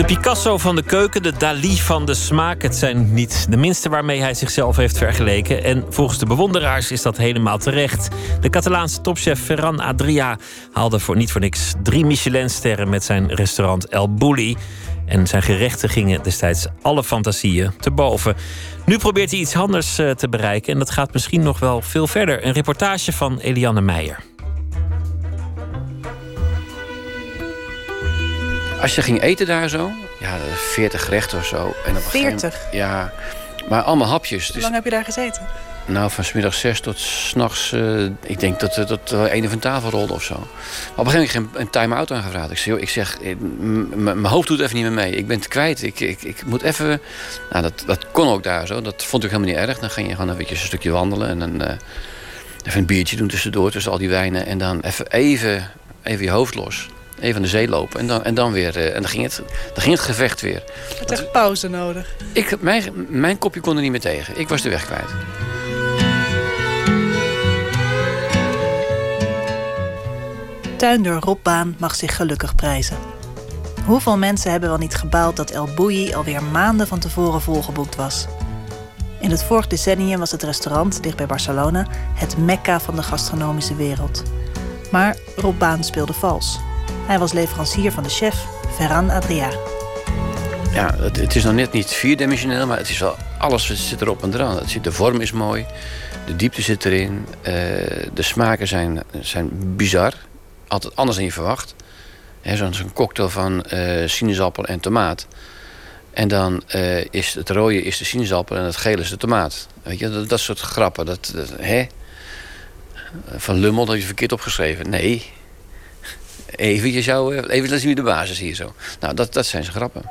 De Picasso van de keuken, de Dali van de smaak. Het zijn niet de minste waarmee hij zichzelf heeft vergeleken. En volgens de bewonderaars is dat helemaal terecht. De Catalaanse topchef Ferran Adria haalde voor niet voor niks drie Michelinsterren met zijn restaurant El Bulli. En zijn gerechten gingen destijds alle fantasieën te boven. Nu probeert hij iets anders eh, te bereiken en dat gaat misschien nog wel veel verder. Een reportage van Eliane Meijer. Als je ging eten daar zo, ja, 40 gerechten of zo. En op 40? Ja, maar allemaal hapjes. Hoe dus lang heb je daar gezeten? Nou, van smiddag zes tot s'nachts, uh, ik denk dat, dat uh, een van tafel rolde of zo. Maar op een gegeven moment een time-out aangevraagd. Ik zeg, ik zeg eh, mijn hoofd doet even niet meer mee. Ik ben het kwijt. Ik, ik, ik moet even... Nou, dat, dat kon ook daar zo. Dat vond ik helemaal niet erg. Dan ging je gewoon een, beetje een stukje wandelen en dan... Uh, even een biertje doen tussendoor, tussen al die wijnen. En dan even, even, even je hoofd los even aan de zee lopen. En dan, en dan weer. Uh, en dan ging, het, dan ging het gevecht weer. Je had echt pauze nodig. Ik, mijn, mijn kopje kon er niet meer tegen. Ik was de weg kwijt. Tuinder Rob Baan mag zich gelukkig prijzen. Hoeveel mensen hebben wel niet gebouwd dat El Bouilly alweer maanden van tevoren volgeboekt was? In het vorig decennium was het restaurant dicht bij Barcelona het mekka van de gastronomische wereld. Maar Rob Baan speelde vals. Hij was leverancier van de chef Ferran Adria. Ja, het, het is nog net niet vierdimensioneel, maar het is wel alles zit erop en eraan. De vorm is mooi, de diepte zit erin, uh, de smaken zijn, zijn bizar. Altijd anders dan je verwacht. Zo'n zo cocktail van uh, sinaasappel en tomaat. En dan uh, is het rode is de sinaasappel en het gele is de tomaat. Weet je, dat, dat soort grappen. Dat, dat, hè? Van Lummel, dat je verkeerd opgeschreven. Nee, Even, je zou, eh, even laten zien de basis hier zo. Nou, dat, dat zijn zijn grappen.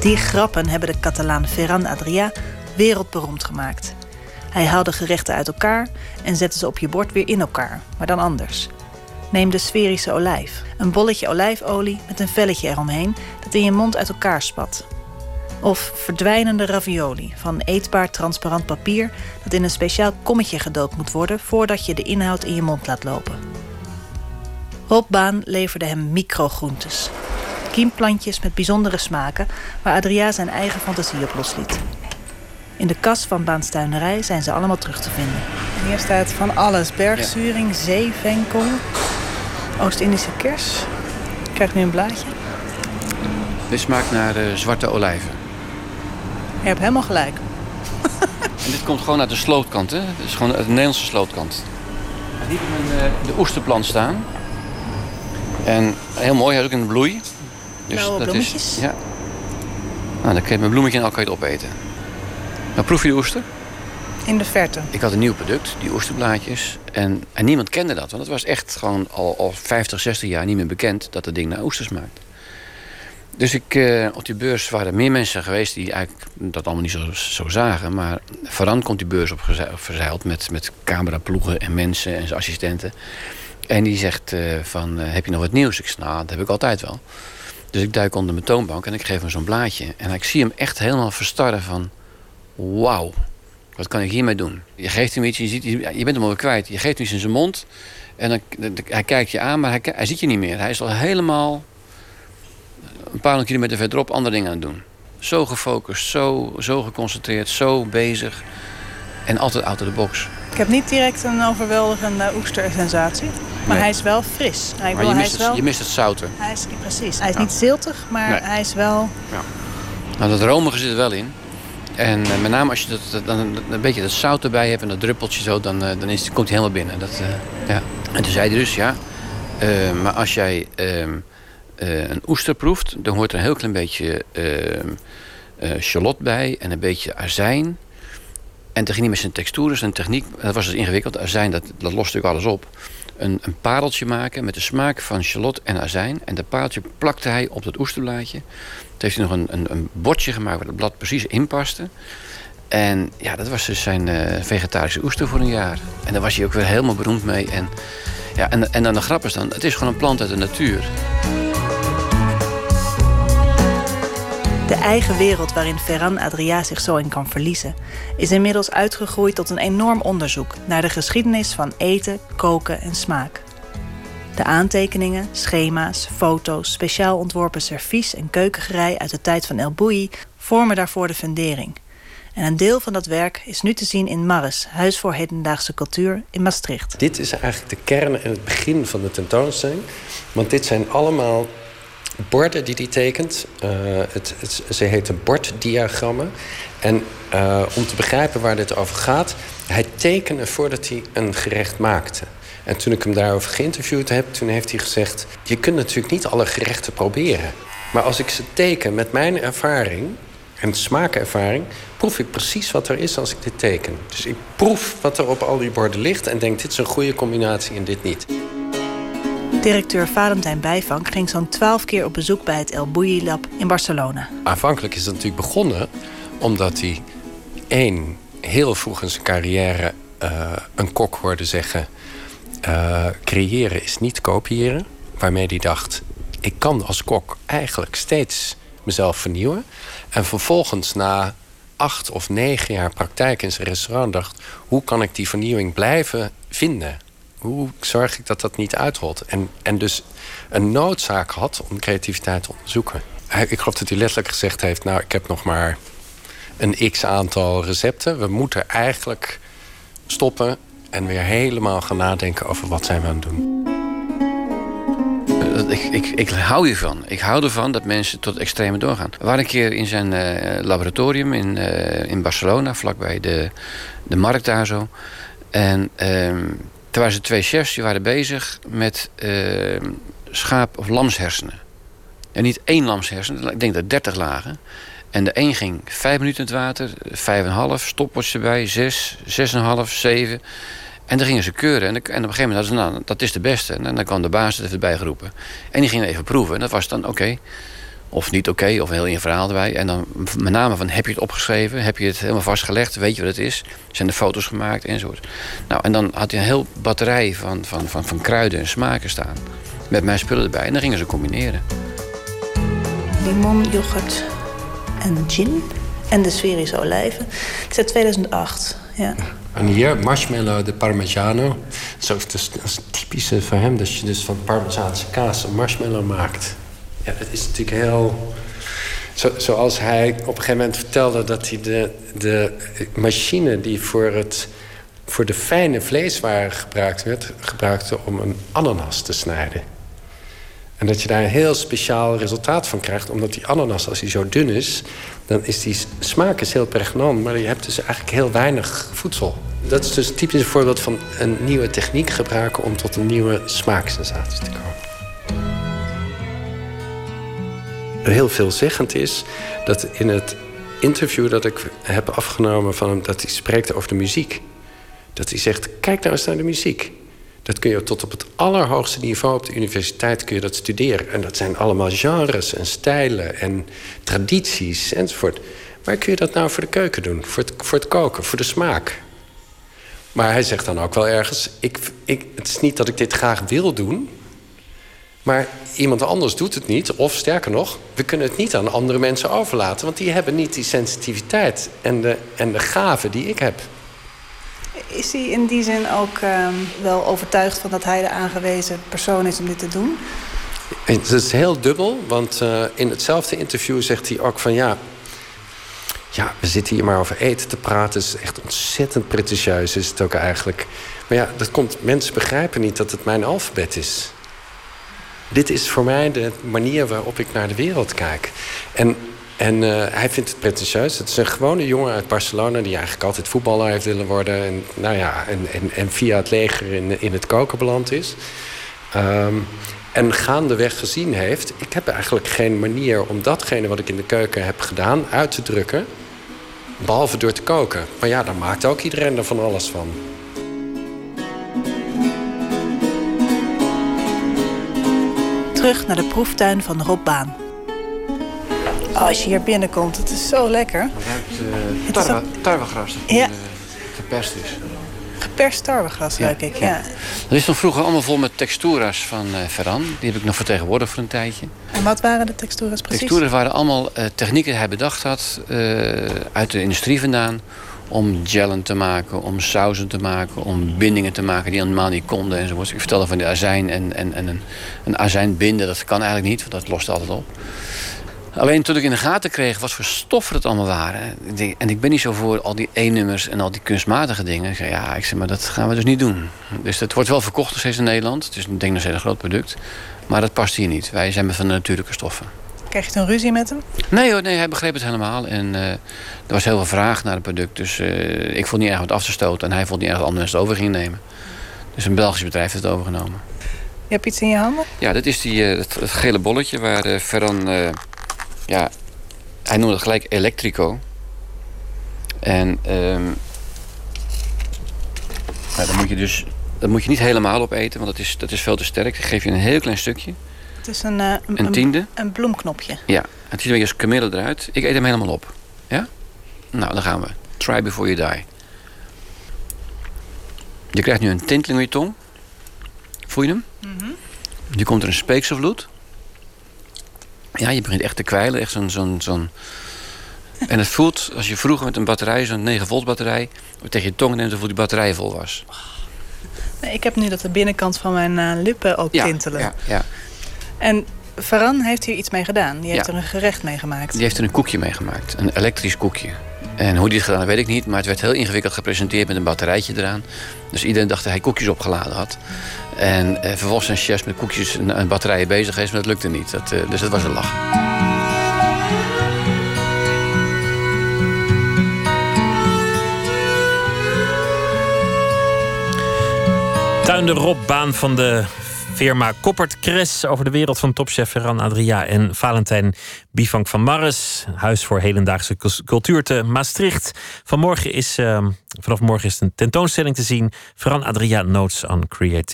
Die grappen hebben de Catalaan Ferran Adrià wereldberoemd gemaakt. Hij haalde gerechten uit elkaar en zette ze op je bord weer in elkaar, maar dan anders. Neem de sferische olijf. Een bolletje olijfolie met een velletje eromheen dat in je mond uit elkaar spat. Of verdwijnende ravioli van eetbaar transparant papier dat in een speciaal kommetje gedoopt moet worden voordat je de inhoud in je mond laat lopen. Robbaan leverde hem microgroentes. Kiemplantjes met bijzondere smaken waar Adria zijn eigen fantasie op losliet. In de kas van Baanstuinerij zijn ze allemaal terug te vinden. En hier staat van alles. Bergzuring, ja. zeevenkel, Oost-Indische kers. Ik krijg nu een blaadje. Dit smaakt naar uh, zwarte olijven. Je hebt helemaal gelijk. en dit komt gewoon uit de slootkant, hè? Dit is gewoon uit de Nederlandse slootkant. Hier hebben we uh, de oesterplant staan. En heel mooi, hij is ook in de bloei. Dus Blauwe dat bloemetjes. Is, ja. Nou, dan kun je mijn bloemetje en al kan je het opeten. Nou, proef je de oester? In de verte. Ik had een nieuw product, die oesterblaadjes. En, en niemand kende dat, want het was echt gewoon al, al 50, 60 jaar niet meer bekend dat het ding naar oesters maakt. Dus ik, uh, op die beurs waren meer mensen geweest die eigenlijk dat allemaal niet zo, zo zagen. Maar Varan komt die beurs op verzeild met, met cameraploegen en mensen en zijn assistenten. En die zegt uh, van, uh, heb je nog wat nieuws? Ik zeg, nou, dat heb ik altijd wel. Dus ik duik onder mijn toonbank en ik geef hem zo'n blaadje. En ik zie hem echt helemaal verstarren van... Wauw, wat kan ik hiermee doen? Je geeft hem iets, je, ziet, je bent hem alweer kwijt. Je geeft hem iets in zijn mond en dan, hij kijkt je aan, maar hij, hij ziet je niet meer. Hij is al helemaal een paar honderd kilometer verderop andere dingen aan het doen. Zo gefocust, zo, zo geconcentreerd, zo bezig. En altijd out of the box. Ik heb niet direct een overweldigende oestersensatie. Maar hij is wel fris. Hij, maar je, mist het, je mist het zouten. Hij is, precies. Hij is niet ziltig, maar hij is wel... Ja. Nou, dat romige zit er wel in. En uh, met name als je dat, dan een beetje dat zout erbij hebt en dat druppeltje zo, dan, uh, dan is, komt hij helemaal binnen. Dat, uh, ja. En toen zei hij dus, ja, maar als jij ehm, een oester proeft, dan hoort er een heel klein beetje shallot ehm, bij en een beetje azijn. En toen ging hij met zijn textuur, zijn techniek, dat was dus ingewikkeld. Azijn, dat, dat lost natuurlijk alles op. Een, een pareltje maken met de smaak van shallot en azijn. En dat pareltje plakte hij op dat oesterblaadje. Toen heeft hij nog een, een, een bordje gemaakt waar het blad precies in paste. En ja, dat was dus zijn uh, vegetarische oester voor een jaar. En daar was hij ook weer helemaal beroemd mee. En, ja, en, en dan de grap is dan, het is gewoon een plant uit de natuur. De eigen wereld waarin Ferran Adria zich zo in kan verliezen, is inmiddels uitgegroeid tot een enorm onderzoek naar de geschiedenis van eten, koken en smaak. De aantekeningen, schema's, foto's, speciaal ontworpen servies en keukengerei uit de tijd van El Bouilly vormen daarvoor de fundering. En een deel van dat werk is nu te zien in Marres, Huis voor Hedendaagse Cultuur in Maastricht. Dit is eigenlijk de kern en het begin van de tentoonstelling. Want dit zijn allemaal borden die hij tekent. Uh, het, het, ze heten borddiagrammen. En uh, om te begrijpen waar dit over gaat... hij tekende voordat hij een gerecht maakte. En toen ik hem daarover geïnterviewd heb, toen heeft hij gezegd... je kunt natuurlijk niet alle gerechten proberen. Maar als ik ze teken met mijn ervaring en smaakervaring... proef ik precies wat er is als ik dit teken. Dus ik proef wat er op al die borden ligt... en denk, dit is een goede combinatie en dit niet. Directeur Valentijn Bijvank ging zo'n twaalf keer op bezoek... bij het El Bouilly Lab in Barcelona. Aanvankelijk is het natuurlijk begonnen omdat hij... één, heel vroeg in zijn carrière uh, een kok hoorde zeggen... Uh, creëren is niet kopiëren. Waarmee hij dacht, ik kan als kok eigenlijk steeds mezelf vernieuwen. En vervolgens na acht of negen jaar praktijk in zijn restaurant dacht... hoe kan ik die vernieuwing blijven vinden? Hoe zorg ik dat dat niet uitrolt? En, en dus een noodzaak had om creativiteit te onderzoeken. Ik geloof dat hij letterlijk gezegd heeft... nou, ik heb nog maar een x-aantal recepten. We moeten eigenlijk stoppen en weer helemaal gaan nadenken over wat zijn we aan het doen. Ik, ik, ik hou hiervan. Ik hou ervan dat mensen tot extreme doorgaan. We waren een keer in zijn uh, laboratorium in, uh, in Barcelona, vlakbij de, de markt daar zo. En uh, toen waren ze twee chefs die waren bezig met ehm, schaap- of lamshersenen. En niet één lamshersen, ik denk dat 30 lagen. En de een ging vijf minuten in het water, vijf en een half, stopwatch erbij, zes, zes en een half, zeven. En dan gingen ze keuren. En, op een gegeven moment hadden ze, nou, dat is de beste. En dan kwam de baas er even bij geroepen. En die gingen even proeven. En dat was dan oké. Of niet oké, of heel in verhaal erbij. En dan met name van, heb je het opgeschreven? Heb je het helemaal vastgelegd? Weet je wat het is? Zijn er foto's gemaakt? Enzovoort. Nou, en dan had hij een heel batterij van, van, van, van kruiden en smaken staan. Met mijn spullen erbij. En dan gingen ze combineren. Limon, yoghurt en gin. En de sferische olijven. Het is uit 2008. Ja. En hier marshmallow de parmigiano. Zo, dat, is, dat is typische voor hem, dat je dus van parmezaanse kaas een marshmallow maakt. Ja, dat is natuurlijk heel... Zo, zoals hij op een gegeven moment vertelde dat hij de, de machine die voor, het, voor de fijne vleeswaren gebruikt werd, gebruikte om een ananas te snijden. En dat je daar een heel speciaal resultaat van krijgt, omdat die ananas, als die zo dun is, dan is die smaak is heel pregnant, maar je hebt dus eigenlijk heel weinig voedsel. Dat is dus een typisch voorbeeld van een nieuwe techniek gebruiken om tot een nieuwe smaaksensatie te komen. Heel veelzeggend is dat in het interview dat ik heb afgenomen van hem, dat hij spreekt over de muziek. Dat hij zegt: kijk nou eens naar de muziek. Dat kun je tot op het allerhoogste niveau op de universiteit kun je dat studeren. En dat zijn allemaal genres en stijlen en tradities enzovoort. Waar kun je dat nou voor de keuken doen? Voor het, voor het koken, voor de smaak? Maar hij zegt dan ook wel ergens... Ik, ik, het is niet dat ik dit graag wil doen... maar iemand anders doet het niet. Of sterker nog, we kunnen het niet aan andere mensen overlaten... want die hebben niet die sensitiviteit en de, en de gave die ik heb. Is hij in die zin ook um, wel overtuigd van dat hij de aangewezen persoon is om dit te doen? Het is heel dubbel, want uh, in hetzelfde interview zegt hij ook van ja. Ja, we zitten hier maar over eten te praten. Het is echt ontzettend pretentieus, is het ook eigenlijk. Maar ja, dat komt. Mensen begrijpen niet dat het mijn alfabet is. Dit is voor mij de manier waarop ik naar de wereld kijk. En en uh, hij vindt het pretentieus. Het is een gewone jongen uit Barcelona... die eigenlijk altijd voetballer heeft willen worden. En, nou ja, en, en, en via het leger in, in het koken beland is. Um, en gaandeweg gezien heeft... ik heb eigenlijk geen manier om datgene wat ik in de keuken heb gedaan... uit te drukken, behalve door te koken. Maar ja, daar maakt ook iedereen er van alles van. Terug naar de proeftuin van Rob Baan. Oh, als je hier binnenkomt, het is zo lekker. Het ruikt uh, tarwegras dat ja. geperst is. Geperst tarwegras, ruik ik, ja. Dat is nog vroeger allemaal vol met texturas van uh, Ferran. Die heb ik nog vertegenwoordigd voor een tijdje. En wat waren de texturas precies? Texturas waren allemaal uh, technieken die hij bedacht had... uit de industrie vandaan... om gellen te maken, om sauzen te maken, om bindingen te maken die normaal niet konden enzovoort. Ik vertelde van de azijn en, en, en een, een azijn binden, dat kan eigenlijk niet, want dat lost altijd op. Alleen toen ik in de gaten kreeg wat voor stoffen het allemaal waren. En ik ben niet zo voor al die E-nummers en al die kunstmatige dingen. Ik zei, ja, ik zei, maar dat gaan we dus niet doen. Dus het wordt wel verkocht nog steeds in Nederland. Het is denk ik nog steeds een groot product. Maar dat past hier niet. Wij zijn van de natuurlijke stoffen. Krijg je een ruzie met hem? Nee hoor, nee, hij begreep het helemaal. En uh, er was heel veel vraag naar het product. Dus uh, ik vond niet erg wat af te stoten. En hij vond niet erg dat anderen het over gingen nemen. Dus een Belgisch bedrijf heeft het overgenomen. Je hebt iets in je handen? Ja, dat is die, uh, het, het, gele bolletje waar Ferran... ja, hij noemde het gelijk Electrico. En um, nou, dan moet je dus... Dat moet je niet helemaal opeten, want dat is, dat is veel te sterk. Dan geef je een heel klein stukje. Het is een, uh, een, een, tiende. Een bloemknopje. Ja, het ziet er als kamille eruit. Ik eet hem helemaal op. Ja? Nou, dan gaan we. Try before you die. Je krijgt nu een tinteling op je tong. Voel je hem? Mm -hmm. Nu komt er een speekselvloed. Ja, je begint echt te kwijlen. Echt zo'n... zo'n zo'n en het voelt, als je vroeger met een batterij, zo'n 9 volt batterij... tegen je tong neemt, dan voelt die batterij vol was. Nee, ik heb nu dat de binnenkant van mijn uh, lippen ook ja, tintelen. Ja, ja. En Ferran heeft hier iets mee gedaan. Die heeft ja. er een gerecht mee gemaakt. Die heeft er een koekje mee gemaakt. Een elektrisch koekje. En hoe die het gedaan heeft, weet ik niet. Maar het werd heel ingewikkeld gepresenteerd met een batterijtje eraan. Dus iedereen dacht dat hij koekjes opgeladen had. En eh, vervolgens zijn chefs met koekjes en, en batterijen bezig geweest. Maar dat lukte niet. Dat, uh, dus dat was een lach. Tuinde Rob, baan van de firma Koppert Kres over de wereld van topchef Ferran Adria en Valentijn Bivank van Marres. Huis voor hedendaagse cultuur te Maastricht. Vanmorgen is, uh, vanaf morgen is een tentoonstelling te zien. Ferran Adria Notes on Creativity.